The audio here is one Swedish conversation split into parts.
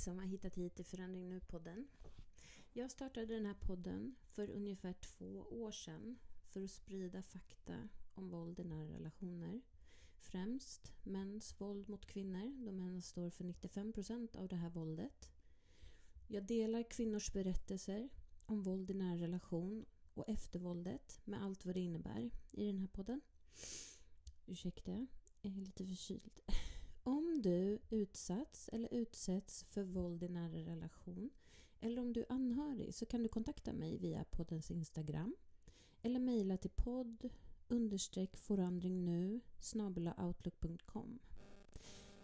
som har hittat hit till Förändring Nu-podden. Jag startade den här podden för ungefär två år sedan för att sprida fakta om våld i nära relationer. Främst mäns våld mot kvinnor, då männen står för 95% av det här våldet. Jag delar kvinnors berättelser om våld i nära relation och eftervåldet med allt vad det innebär i den här podden. Ursäkta, jag är lite förkyld. Om du utsatts eller utsätts för våld i nära relation eller om du är anhörig så kan du kontakta mig via poddens Instagram eller mejla till podd understreck forandring nu outlook.com.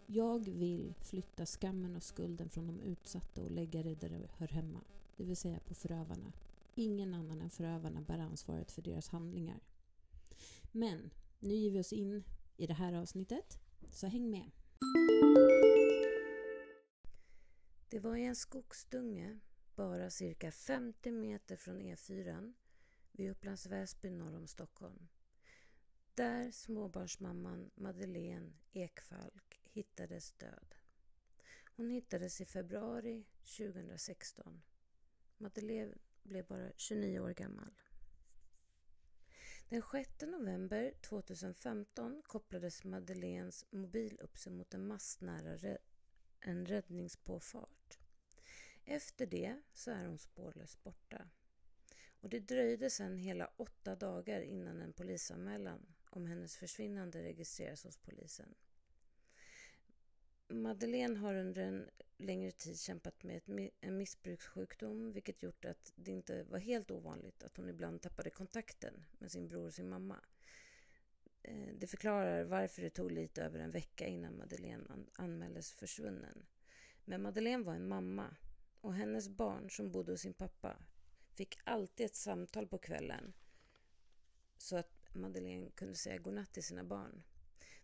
Jag vill flytta skammen och skulden från de utsatta och lägga det där det hör hemma, det vill säga på förövarna. Ingen annan än förövarna bär ansvaret för deras handlingar. Men nu ger vi oss in i det här avsnittet, så häng med! Det var i en skogsdunge, bara cirka 50 meter från E4 vid Upplands Väsby norr om Stockholm. Där småbarnsmamman Madeleine Ekfalk hittades död. Hon hittades i februari 2016. Madeleine blev bara 29 år gammal. Den 6 november 2015 kopplades Madeleines mobil upp sig mot en mast nära en räddningspåfart. Efter det så är hon spårlöst borta. Och det dröjde sedan hela åtta dagar innan en polisanmälan om hennes försvinnande registreras hos polisen. Madeleine har under en längre tid kämpat med en missbrukssjukdom vilket gjort att det inte var helt ovanligt att hon ibland tappade kontakten med sin bror och sin mamma. Eh, det förklarar varför det tog lite över en vecka innan Madeleine anmäldes försvunnen. Men Madeleine var en mamma och hennes barn som bodde hos sin pappa fick alltid ett samtal på kvällen så att Madeleine kunde säga godnatt till sina barn.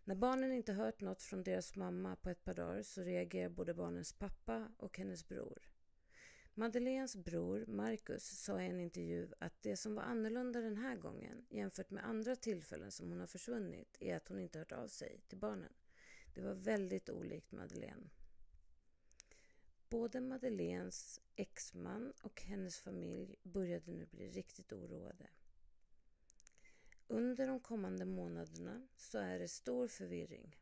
När barnen inte hört något från deras mamma på ett par dagar så reagerar både barnens pappa och hennes bror. Madeleines bror Marcus sa i en intervju att det som var annorlunda den här gången jämfört med andra tillfällen som hon har försvunnit är att hon inte hört av sig till barnen. Det var väldigt olikt Madeleine. Både Madeleines exman och hennes familj började nu bli riktigt oroade. Under de kommande månaderna så är det stor förvirring.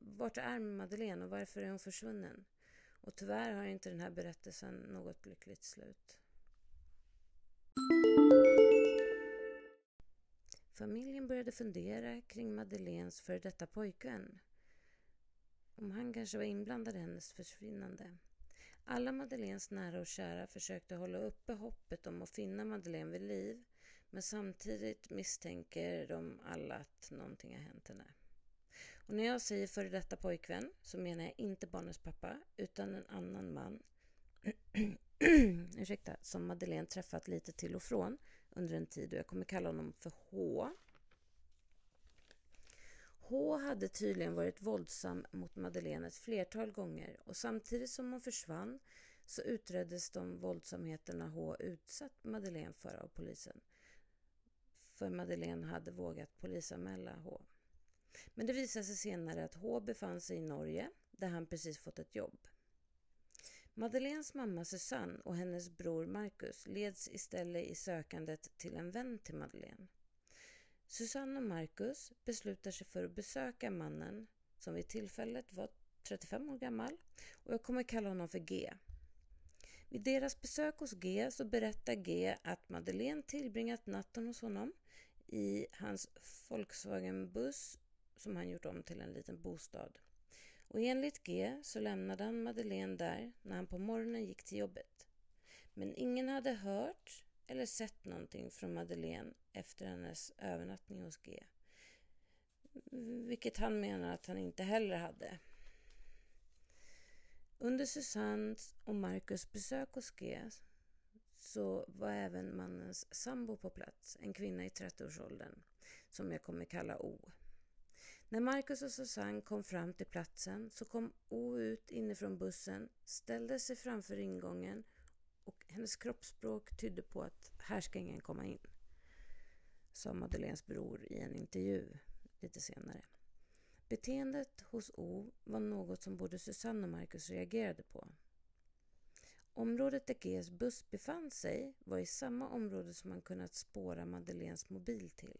Vart är Madeleine och varför är hon försvunnen? Och tyvärr har inte den här berättelsen något lyckligt slut. Familjen började fundera kring Madeleines före detta pojkvän. Om han kanske var inblandad i hennes försvinnande. Alla Madeleines nära och kära försökte hålla uppe hoppet om att finna Madeleine vid liv men samtidigt misstänker de alla att någonting har hänt henne. Och när jag säger före detta pojkvän så menar jag inte barnens pappa utan en annan man ursäkta, som Madeleine träffat lite till och från under en tid och jag kommer kalla honom för H. H hade tydligen varit våldsam mot Madeleine ett flertal gånger och samtidigt som hon försvann så utreddes de våldsamheterna H utsatt Madeleine för av polisen. För Madeleine hade vågat polisanmäla H. Men det visade sig senare att H befann sig i Norge där han precis fått ett jobb. Madeleines mamma Susanne och hennes bror Marcus leds istället i sökandet till en vän till Madeleine. Susanne och Marcus beslutar sig för att besöka mannen som vid tillfället var 35 år gammal och jag kommer kalla honom för G. Vid deras besök hos G så berättar G att Madeleine tillbringat natten hos honom i hans Volkswagen-buss som han gjort om till en liten bostad. Och enligt G så lämnade han Madeleine där när han på morgonen gick till jobbet. Men ingen hade hört eller sett någonting från Madeleine efter hennes övernattning hos G. Vilket han menar att han inte heller hade. Under Susannes och Marcus besök hos G så var även mannens sambo på plats, en kvinna i 30-årsåldern som jag kommer kalla O. När Marcus och Susanne kom fram till platsen så kom O ut inifrån bussen, ställde sig framför ingången och hennes kroppsspråk tydde på att här ska ingen komma in. Sa Madeleines bror i en intervju lite senare. Beteendet hos O var något som både Susanne och Marcus reagerade på. Området där Gs buss befann sig var i samma område som man kunnat spåra Madeleines mobil till.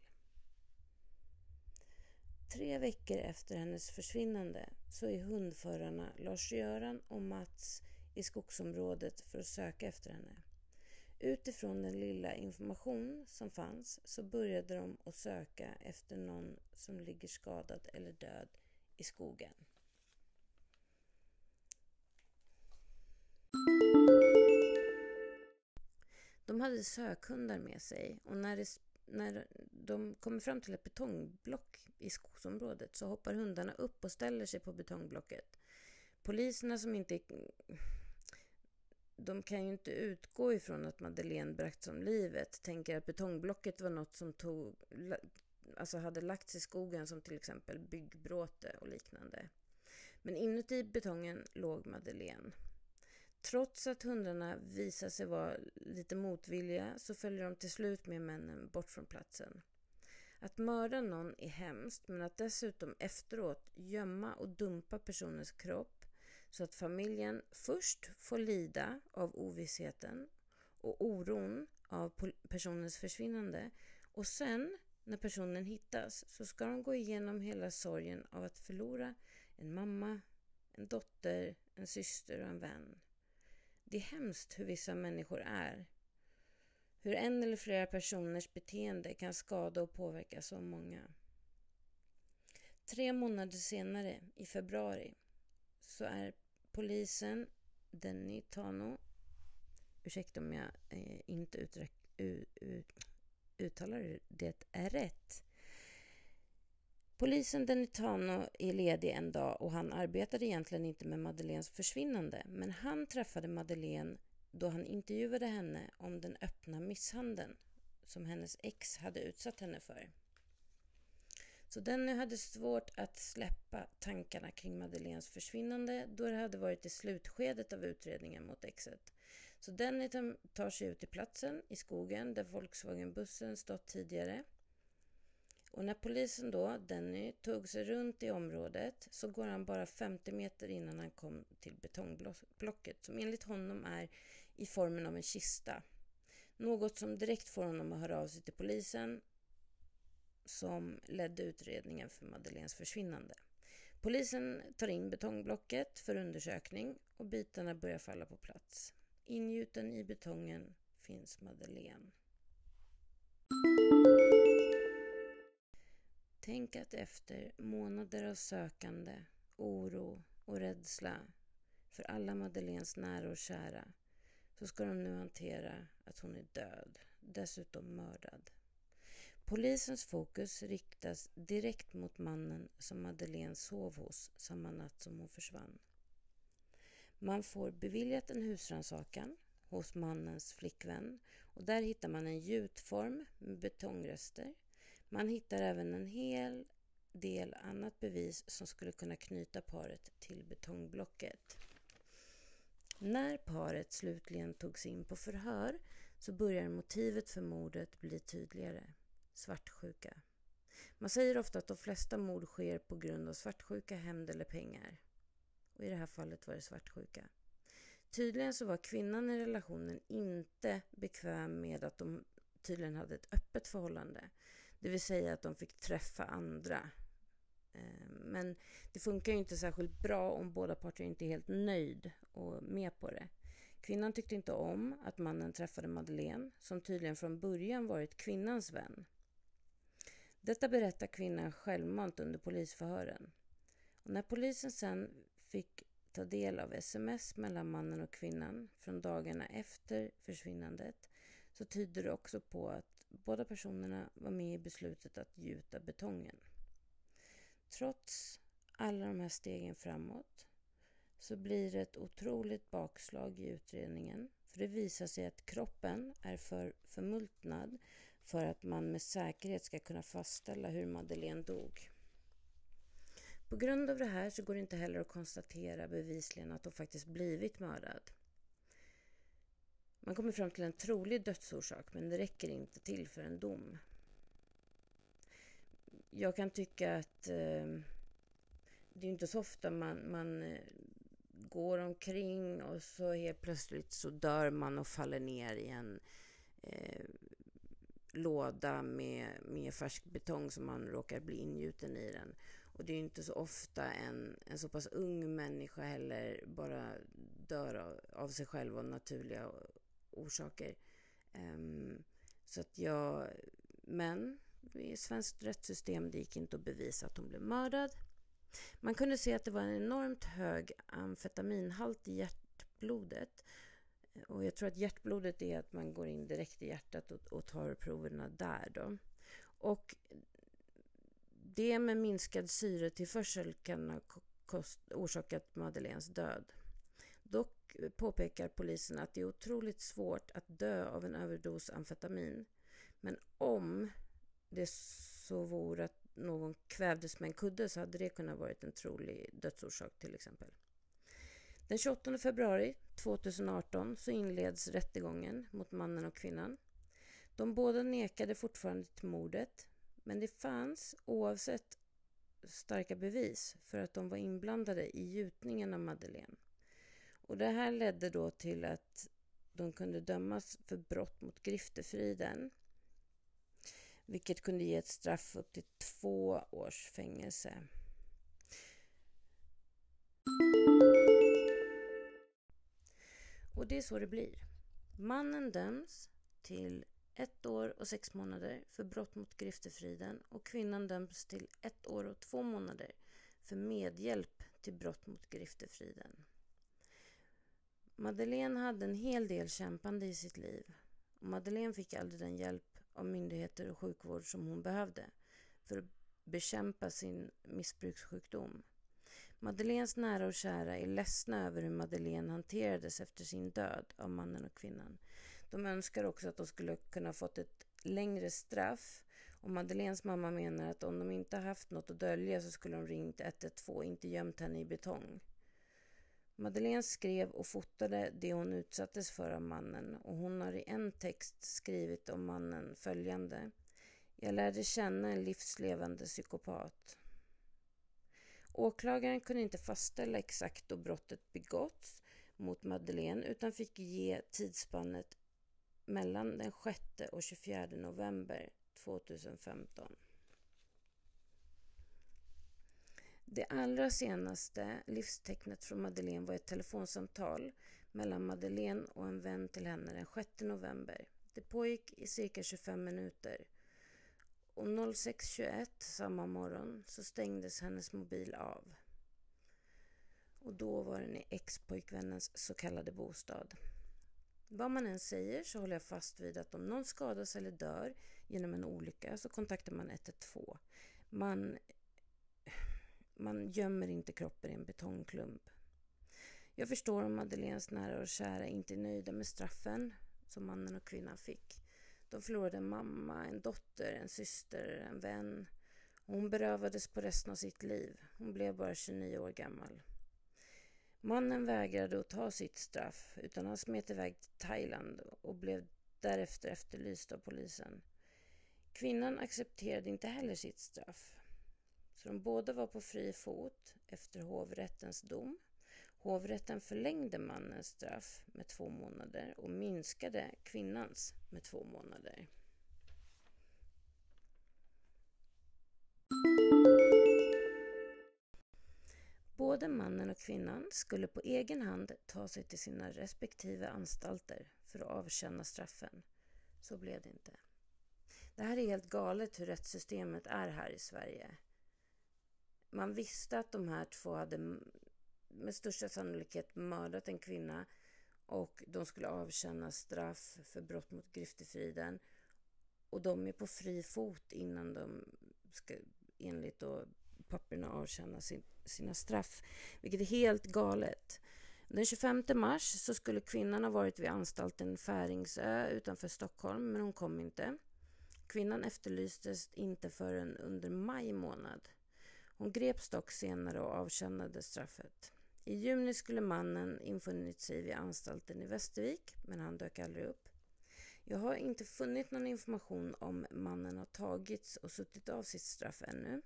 Tre veckor efter hennes försvinnande så är hundförarna Lars-Göran och Mats i skogsområdet för att söka efter henne. Utifrån den lilla information som fanns så började de att söka efter någon som ligger skadad eller död i skogen. De hade sökhundar med sig och när, det, när de kommer fram till ett betongblock i skogsområdet så hoppar hundarna upp och ställer sig på betongblocket. Poliserna som inte... De kan ju inte utgå ifrån att Madeleine bragts om livet. Tänker att betongblocket var något som tog, alltså hade lagts i skogen som till exempel byggbråte och liknande. Men inuti betongen låg Madeleine. Trots att hundarna visar sig vara lite motvilliga så följer de till slut med männen bort från platsen. Att mörda någon är hemskt men att dessutom efteråt gömma och dumpa personens kropp så att familjen först får lida av ovissheten och oron av personens försvinnande och sen när personen hittas så ska de gå igenom hela sorgen av att förlora en mamma, en dotter, en syster och en vän. Det är hemskt hur vissa människor är. Hur en eller flera personers beteende kan skada och påverka så många. Tre månader senare, i februari, så är polisen Denny Tano, ursäkta om jag eh, inte uttalar det är rätt, Polisen Denitano är ledig en dag och han arbetade egentligen inte med Madeleines försvinnande men han träffade Madeleine då han intervjuade henne om den öppna misshandeln som hennes ex hade utsatt henne för. Så Denny hade svårt att släppa tankarna kring Madeleines försvinnande då det hade varit i slutskedet av utredningen mot exet. Så Denny tar sig ut till platsen i skogen där Volkswagenbussen stått tidigare och när polisen då, Denny, tog sig runt i området så går han bara 50 meter innan han kom till betongblocket som enligt honom är i formen av en kista. Något som direkt får honom att höra av sig till polisen som ledde utredningen för Madeleines försvinnande. Polisen tar in betongblocket för undersökning och bitarna börjar falla på plats. Ingjuten i betongen finns Madeleine. Tänk att efter månader av sökande, oro och rädsla för alla Madeleines nära och kära så ska de nu hantera att hon är död, dessutom mördad. Polisens fokus riktas direkt mot mannen som Madeleine sov hos samma natt som hon försvann. Man får beviljat en husrannsakan hos mannens flickvän och där hittar man en gjutform med betongrester man hittar även en hel del annat bevis som skulle kunna knyta paret till betongblocket. När paret slutligen togs in på förhör så börjar motivet för mordet bli tydligare. Svartsjuka. Man säger ofta att de flesta mord sker på grund av svartsjuka, hämnd eller pengar. Och i det här fallet var det svartsjuka. Tydligen så var kvinnan i relationen inte bekväm med att de tydligen hade ett öppet förhållande. Det vill säga att de fick träffa andra. Eh, men det funkar ju inte särskilt bra om båda parter inte är helt nöjd och med på det. Kvinnan tyckte inte om att mannen träffade Madeleine, som tydligen från början varit kvinnans vän. Detta berättar kvinnan självmant under polisförhören. Och när polisen sen fick ta del av sms mellan mannen och kvinnan från dagarna efter försvinnandet så tyder det också på att Båda personerna var med i beslutet att gjuta betongen. Trots alla de här stegen framåt så blir det ett otroligt bakslag i utredningen. För det visar sig att kroppen är för förmultnad för att man med säkerhet ska kunna fastställa hur Madeleine dog. På grund av det här så går det inte heller att konstatera bevisligen att hon faktiskt blivit mördad. Man kommer fram till en trolig dödsorsak men det räcker inte till för en dom. Jag kan tycka att eh, det är inte så ofta man, man eh, går omkring och så helt plötsligt så dör man och faller ner i en eh, låda med, med färsk betong som man råkar bli ingjuten i den. Och det är inte så ofta en, en så pass ung människa heller bara dör av, av sig själv av naturliga orsaker. Um, så att jag, men i svenskt rättssystem det gick inte att bevisa att hon blev mördad. Man kunde se att det var en enormt hög amfetaminhalt i hjärtblodet. Och jag tror att hjärtblodet är att man går in direkt i hjärtat och, och tar proverna där då. Och det med minskad syretillförsel kan ha orsakat Madeleines död. Dock påpekar polisen att det är otroligt svårt att dö av en överdos amfetamin. Men om det så vore att någon kvävdes med en kudde så hade det kunnat vara en trolig dödsorsak till exempel. Den 28 februari 2018 så inleds rättegången mot mannen och kvinnan. De båda nekade fortfarande till mordet men det fanns oavsett starka bevis för att de var inblandade i gjutningen av Madeleine. Och det här ledde då till att de kunde dömas för brott mot griftefriden vilket kunde ge ett straff upp till två års fängelse. Och det är så det blir. Mannen döms till ett år och sex månader för brott mot griftefriden och kvinnan döms till ett år och två månader för medhjälp till brott mot griftefriden. Madeleine hade en hel del kämpande i sitt liv och Madeleine fick aldrig den hjälp av myndigheter och sjukvård som hon behövde för att bekämpa sin missbrukssjukdom. Madeleines nära och kära är ledsna över hur Madeleine hanterades efter sin död av mannen och kvinnan. De önskar också att de skulle kunna fått ett längre straff och Madeleines mamma menar att om de inte haft något att dölja så skulle de ringt 112, inte gömt henne i betong. Madeleine skrev och fotade det hon utsattes för av mannen och hon har i en text skrivit om mannen följande. Jag lärde känna en livslevande psykopat. Åklagaren kunde inte fastställa exakt då brottet begåtts mot Madeleine utan fick ge tidsspannet mellan den 6 och 24 november 2015. Det allra senaste livstecknet från Madeleine var ett telefonsamtal mellan Madeleine och en vän till henne den 6 november. Det pågick i cirka 25 minuter och 06.21 samma morgon så stängdes hennes mobil av. Och då var den i ex-pojkvännens så kallade bostad. Vad man än säger så håller jag fast vid att om någon skadas eller dör genom en olycka så kontaktar man 112. Man man gömmer inte kroppen i en betongklump. Jag förstår om Madeleines nära och kära inte är nöjda med straffen som mannen och kvinnan fick. De förlorade en mamma, en dotter, en syster, en vän. Hon berövades på resten av sitt liv. Hon blev bara 29 år gammal. Mannen vägrade att ta sitt straff utan han smet iväg till Thailand och blev därefter efterlyst av polisen. Kvinnan accepterade inte heller sitt straff. Så de båda var på fri fot efter hovrättens dom. Hovrätten förlängde mannens straff med två månader och minskade kvinnans med två månader. Både mannen och kvinnan skulle på egen hand ta sig till sina respektive anstalter för att avtjäna straffen. Så blev det inte. Det här är helt galet hur rättssystemet är här i Sverige man visste att de här två hade med största sannolikhet mördat en kvinna och de skulle avtjäna straff för brott mot griftefriden. Och de är på fri fot innan de ska enligt då papperna avtjäna sin, sina straff, vilket är helt galet. Den 25 mars så skulle kvinnan ha varit vid anstalten Färingsö utanför Stockholm, men hon kom inte. Kvinnan efterlystes inte förrän under maj månad. Hon greps dock senare och avtjänade straffet. I juni skulle mannen infunnit sig vid anstalten i Västervik, men han dök aldrig upp. Jag har inte funnit någon information om mannen har tagits och suttit av sitt straff ännu.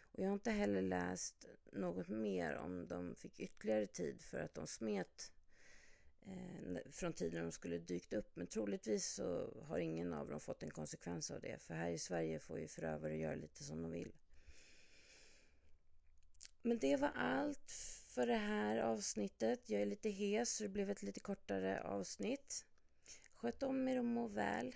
Och jag har inte heller läst något mer om de fick ytterligare tid för att de smet eh, från tiden de skulle dykt upp. Men troligtvis så har ingen av dem fått en konsekvens av det. För här i Sverige får ju förövare göra lite som de vill. Men det var allt för det här avsnittet. Jag är lite hes så det blev ett lite kortare avsnitt. Sköt om er och må väl.